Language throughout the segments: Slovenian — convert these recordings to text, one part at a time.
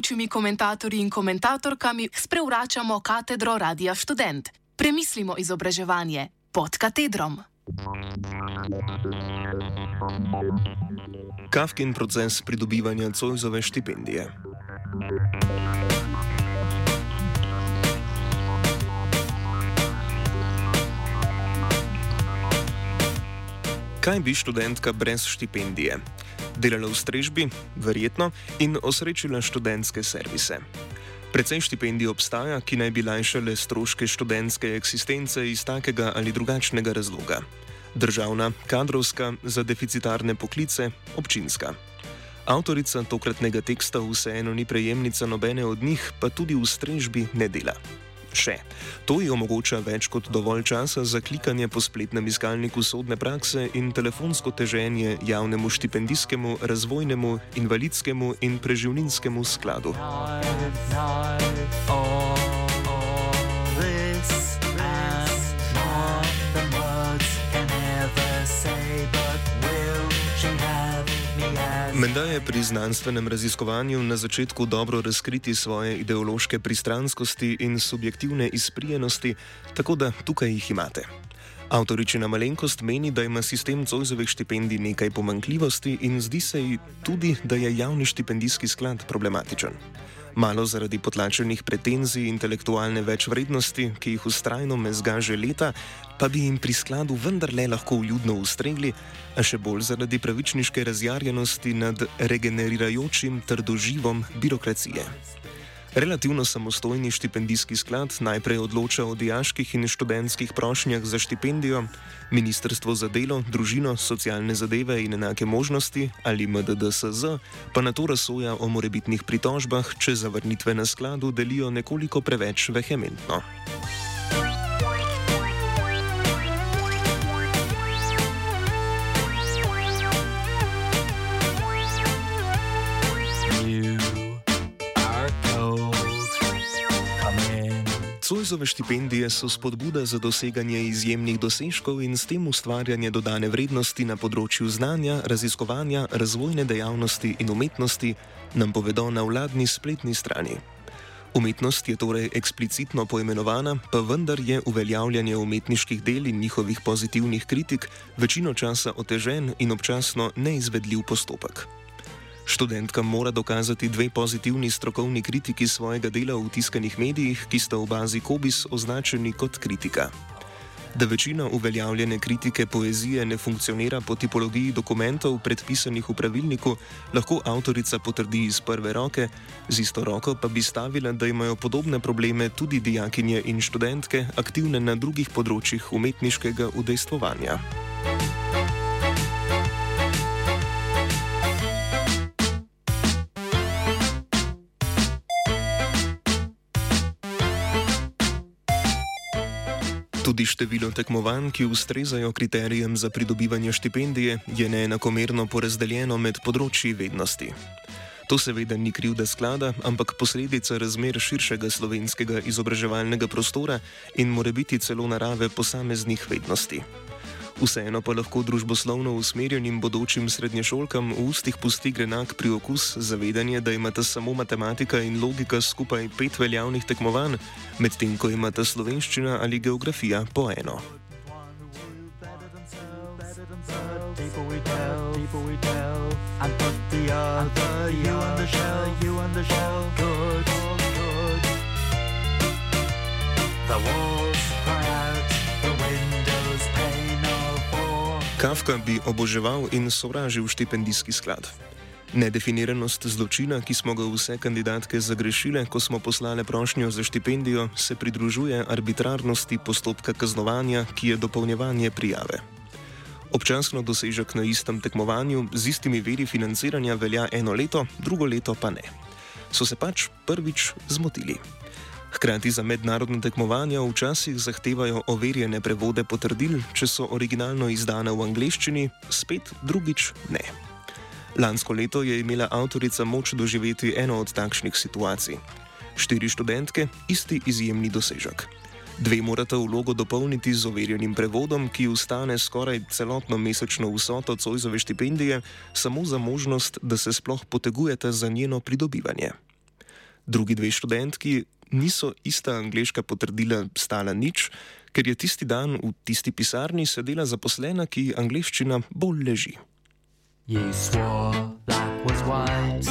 gostujočimi komentatorji in komentatorkami sprevračamo katedro Radia Student. Premislimo izobraževanje pod katedrom. Kafkin proces pridobivanja Cojzove štipendije. Kaj bi študentka brez štipendije? Delala v strežbi, verjetno, in osrečila študentske servise. Predvsej štipendij obstaja, ki naj bi lajšale stroške študentske eksistence iz takega ali drugačnega razloga. Državna, kadrovska, za deficitarne poklice, občinska. Avtorica tokratnega teksta vseeno ni prejemnica nobene od njih, pa tudi v strežbi ne dela še. To ji omogoča več kot dovolj časa za klikanje po spletnem iskalniku sodne prakse in telefonsko teženje javnemu štipendijskemu, razvojnemu, invalidskemu in preživninskemu skladu. Night, night, oh. Menda je pri znanstvenem raziskovanju na začetku dobro razkriti svoje ideološke pristranskosti in subjektivne izprijenosti, tako da tukaj jih imate. Avtoričina malenkost meni, da ima sistem Cojzovih štipendij nekaj pomankljivosti in zdi se ji tudi, da je javni štipendijski sklad problematičen malo zaradi potlačenih pretenzij intelektualne večvrednosti, ki jih ustrajno mezga že leta, pa bi jim pri skladu vendarle lahko vljudno ustregli, a še bolj zaradi pravičniške razjarjenosti nad regenerirajočim trdoživom birokracije. Relativno samostojni štipendijski sklad najprej odloča o dijaških in študentskih prošnjah za štipendijo, Ministrstvo za delo, družino, socialne zadeve in enake možnosti ali MDDSZ pa na to razsoja o morebitnih pritožbah, če zavrnitve na skladu delijo nekoliko preveč vehementno. Cojzove štipendije so spodbuda za doseganje izjemnih dosežkov in s tem ustvarjanje dodane vrednosti na področju znanja, raziskovanja, razvojne dejavnosti in umetnosti, nam povedo na vladni spletni strani. Umetnost je torej eksplicitno poimenovana, pa vendar je uveljavljanje umetniških del in njihovih pozitivnih kritik večino časa otežen in občasno neizvedljiv postopek. Študentka mora dokazati dve pozitivni strokovni kritiki svojega dela v tiskanih medijih, ki sta v bazi Kobis označeni kot kritika. Da večina uveljavljene kritike poezije ne funkcionira po tipologiji dokumentov, predpisanih v pravilniku, lahko avtorica potrdi iz prve roke, z isto roko pa bi stavila, da imajo podobne probleme tudi dijakinje in študentke, aktivne na drugih področjih umetniškega udejstvovanja. Tudi število tekmovanj, ki ustrezajo kriterijem za pridobivanje štipendije, je neenakomerno porazdeljeno med področji vednosti. To seveda ni krivda sklada, ampak posledica razmer širšega slovenskega izobraževalnega prostora in more biti celo narave posameznih vednosti. Vseeno pa lahko družboslovno usmerjenim bodočim srednješolkam v ustih pusti grenak pri okus zavedanje, da imata samo matematika in logika skupaj pet veljavnih tekmovanj, medtem ko imata slovenščina ali geografija po eno. The walls cry Kafka bi oboževal in sovražil štipendijski sklad. Nedefiniranost zločina, ki smo ga vse kandidatke zagrešile, ko smo poslale prošnjo za štipendijo, se pridružuje arbitrarnosti postopka kaznovanja, ki je dopolnjevanje prijave. Občasno dosežek na istem tekmovanju z istimi veri financiranja velja eno leto, drugo leto pa ne. So se pač prvič zmotili. Hkrati za mednarodne tekmovanja včasih zahtevajo overjene prevode potrdil, če so originalno izdane v angleščini, spet drugič ne. Lansko leto je imela avtorica moč doživeti eno od takšnih situacij. Štiri študentke, isti izjemni dosežek. Dve morata vlogo dopolniti z overjenim prevodom, ki ustane skoraj celotno mesečno vsoto Cojzove štipendije, samo za možnost, da se sploh potegujete za njeno pridobivanje. Drugi dve študentki niso ista angliška potrdila stala nič, ker je tisti dan v tisti pisarni sedela zaposlena, ki angliščina bolj leži. You swore black was white,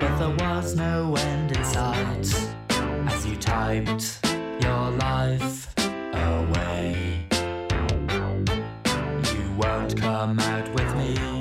but there was no end in sight as you typed your life away. You won't come out with me.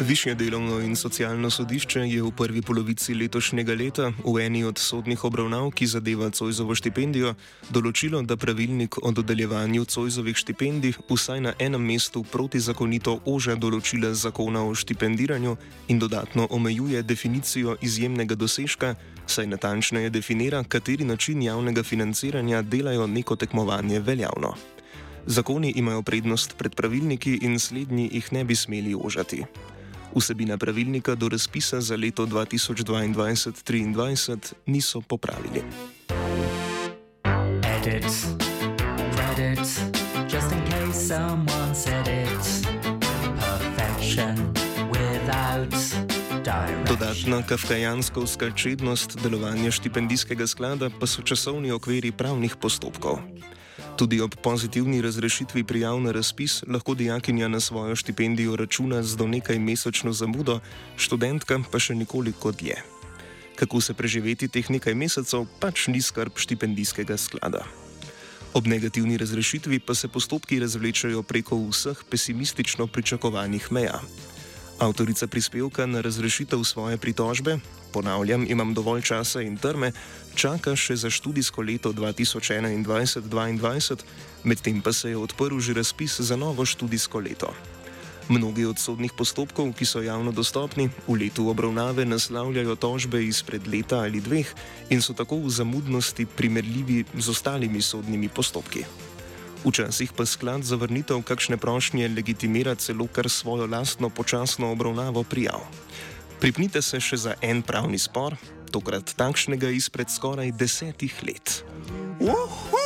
Višje delovno in socialno sodišče je v prvi polovici letošnjega leta v eni od sodnih obravnav, ki zadeva Cojzovo štipendijo, določilo, da pravilnik o dodeljevanju Cojzovih štipendij vsaj na enem mestu protizakonito ože določile zakona o štipendiranju in dodatno omejuje definicijo izjemnega dosežka, saj natančneje definira, kateri način javnega financiranja delajo neko tekmovanje veljavno. Zakoni imajo prednost pred pravilniki in slednji jih ne bi smeli ožati. Vsebina pravilnika do razpisa za leto 2022-2023 niso popravili. Edit, edit, just in case someone said it. Perfection without. Dodatna kafkajanska čednost delovanja štipendijskega sklada pa so časovni okviri pravnih postopkov. Tudi ob pozitivni razrešitvi prijav na razpis lahko dijakinja na svojo štipendijo računa z do nekaj mesečno zamudo, študentka pa še nekoliko dlje. Kako se preživeti teh nekaj mesecev, pač ni skrb štipendijskega sklada. Ob negativni razrešitvi pa se postopki razvlečajo preko vseh pesimistično pričakovanih meja. Avtorica prispevka na razrešitev svoje pritožbe, ponavljam, imam dovolj časa in trme, čaka še za študijsko leto 2021-2022, medtem pa se je odprl že razpis za novo študijsko leto. Mnogi od sodnih postopkov, ki so javno dostopni, v letu obravnave naslavljajo tožbe izpred leta ali dveh in so tako v zamudnosti primerljivi z ostalimi sodnimi postopki. Včasih pa sklad za vrnitev kakšne prošnje legitimira celo kar svojo lastno počasno obravnavo prijav. Pripnite se še za en pravni spor, tokrat takšnega izpred skoraj desetih let. Uhu!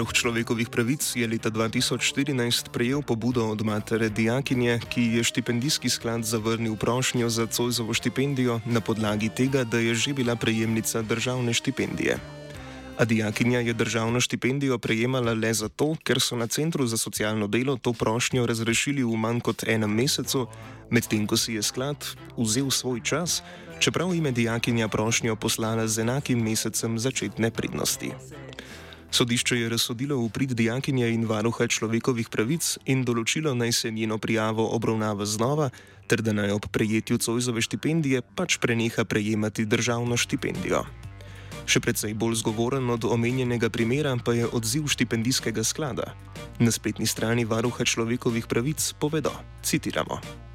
Varuh človekovih pravic je leta 2014 prejel pobudo od matere Dijakinje, ki je štipendijski sklad zavrnil prošnjo za Cojzovo štipendijo na podlagi tega, da je že bila prejemnica državne štipendije. A Dijakinja je državno štipendijo prejemala le zato, ker so na Centru za socialno delo to prošnjo razrešili v manj kot enem mesecu, medtem ko si je sklad vzel svoj čas, čeprav jim je Dijakinja prošnjo poslala z enakim mesecem začetne prednosti. Sodišče je razsodilo v prid dijakinje in varuha človekovih pravic in določilo naj se njeno prijavo obravnava znova, ter da naj ob prejetju Cojzove štipendije pač preneha prejemati državno štipendijo. Še predvsej bolj zgovoren od omenjenega primera pa je odziv štipendijskega sklada. Na spletni strani varuha človekovih pravic povedo: Citiramo.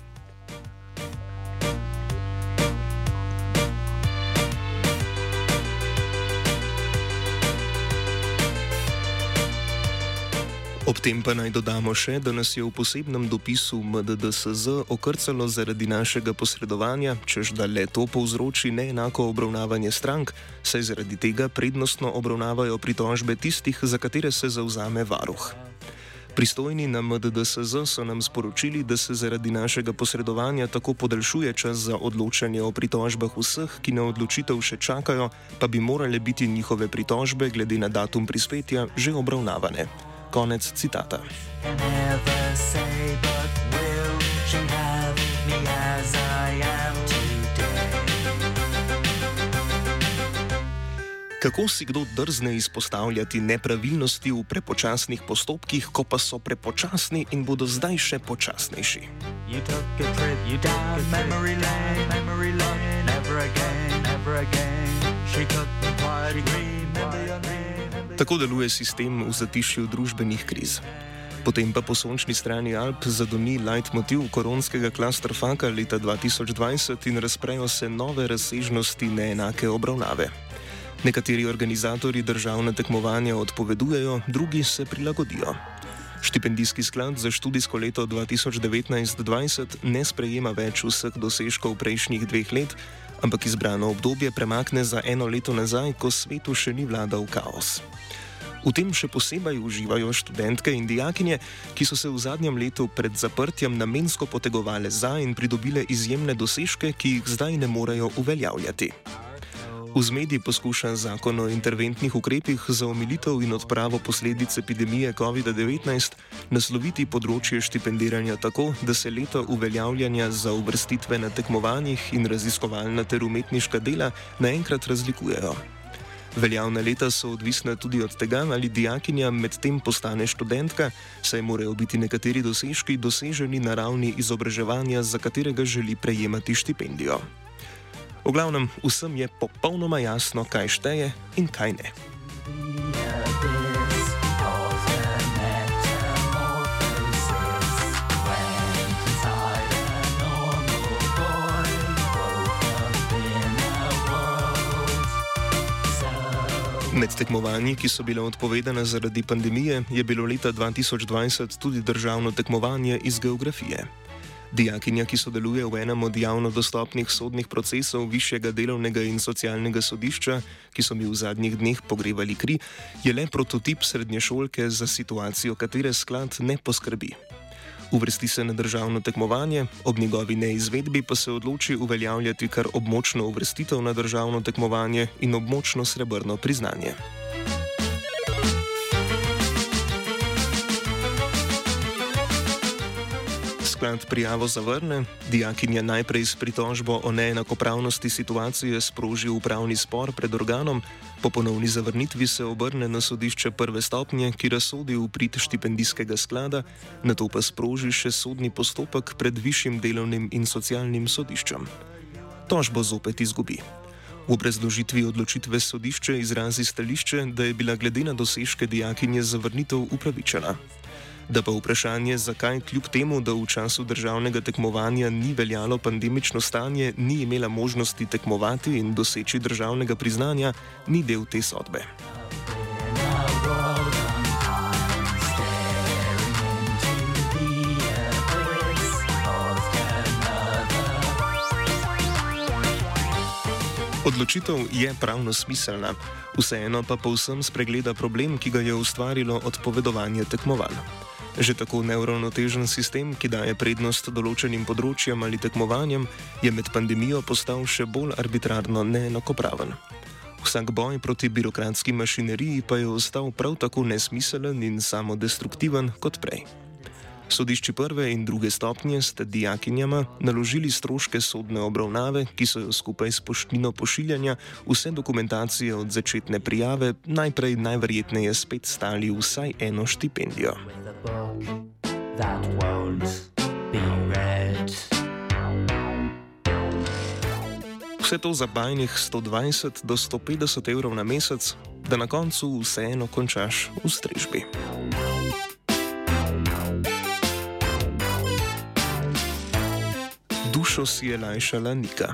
Ob tem pa naj dodamo še, da nas je v posebnem dopisu MDDSZ okrcalo zaradi našega posredovanja, čež da le to povzroči neenako obravnavanje strank, saj zaradi tega prednostno obravnavajo pritožbe tistih, za katere se zauzame varuh. Pristojni na MDDSZ so nam sporočili, da se zaradi našega posredovanja tako podaljšuje čas za odločanje o pritožbah vseh, ki na odločitev še čakajo, pa bi morale biti njihove pritožbe glede na datum prispetja že obravnavane. Konec citata. Kako si kdo drzne izpostavljati nepravilnosti v prepočasnih postopkih, ko pa so prepočasni in bodo zdaj še počasnejši? She took the quiet dream in the young Tako deluje sistem v zatišju družbenih kriz. Potem pa po sončni strani Alp zadoni leitmotiv koronskega klastrfaka leta 2020 in razprejo se nove razsežnosti neenake obravnave. Nekateri organizatori državne tekmovanja odpovedujejo, drugi se prilagodijo. Štipendijski sklad za študijsko leto 2019-2020 ne sprejema več vseh dosežkov prejšnjih dveh let, ampak izbrano obdobje premakne za eno leto nazaj, ko svetu še ni vladal kaos. V tem še posebej uživajo študentke in dijakinje, ki so se v zadnjem letu pred zaprtjem namensko potegovali za in pridobile izjemne dosežke, ki jih zdaj ne morejo uveljavljati. V zmedi poskuša zakon o interventnih ukrepih za omilitev in odpravo posledic epidemije COVID-19 nasloviti področje štipendiranja tako, da se leto uveljavljanja za uvrstitve na tekmovanjih in raziskovalna ter umetniška dela naenkrat razlikujejo. Veljavna leta so odvisna tudi od tega, ali dijakinja medtem postane študentka, saj morajo biti nekateri dosežki doseženi na ravni izobraževanja, za katerega želi prejemati štipendijo. V glavnem, vsem je popolnoma jasno, kaj šteje in kaj ne. Med tekmovanji, ki so bile odpovedane zaradi pandemije, je bilo leta 2020 tudi državno tekmovanje iz geografije. Dijakinja, ki sodeluje v enem od javno dostopnih sodnih procesov Višjega delovnega in socialnega sodišča, ki so mi v zadnjih dneh pogrevali kri, je le prototip srednješolke za situacijo, katere sklad ne poskrbi. Uvrsti se na državno tekmovanje, ob njegovi neizvedbi pa se odloči uveljavljati kar območno uvrstitev na državno tekmovanje in območno srebrno priznanje. Sklad prijavo zavrne, dijakinja najprej s pritožbo o neenakopravnosti situacije sproži upravni spor pred organom, Po ponovni zavrnitvi se obrne na sodišče prve stopnje, ki razsodi v prid štipendijskega sklada, na to pa sproži še sodni postopek pred višjim delovnim in socialnim sodiščem. Tožbo zopet izgubi. V obrazložitvi odločitve sodišče izrazi stališče, da je bila glede na dosežke dijakinje zavrnitev upravičena. Da pa vprašanje, zakaj kljub temu, da v času državnega tekmovanja ni veljalo pandemično stanje, ni imela možnosti tekmovati in doseči državnega priznanja, ni del te sodbe. Odločitev je pravno smiselna, vseeno pa povsem spregleda problem, ki ga je ustvarilo odpovedovanje tekmovanja. Že tako neuravnotežen sistem, ki daje prednost določenim področjem ali tekmovanjem, je med pandemijo postal še bolj arbitrarno neenakopraven. Vsak boj proti birokratski mašineriji pa je ostal prav tako nesmiselen in samodestruktiven kot prej. Sodišči prve in druge stopnje sta dijakinjama naložili stroške sodne obravnave, ki so jo skupaj s poštnino pošiljanja vse dokumentacije od začetne prijave najprej najverjetneje spet stali vsaj eno štipendijo. Vse to za bajnih 120 do 150 evrov na mesec, da na koncu vseeno končaš v strežbi. dušo si je lajšala Nika.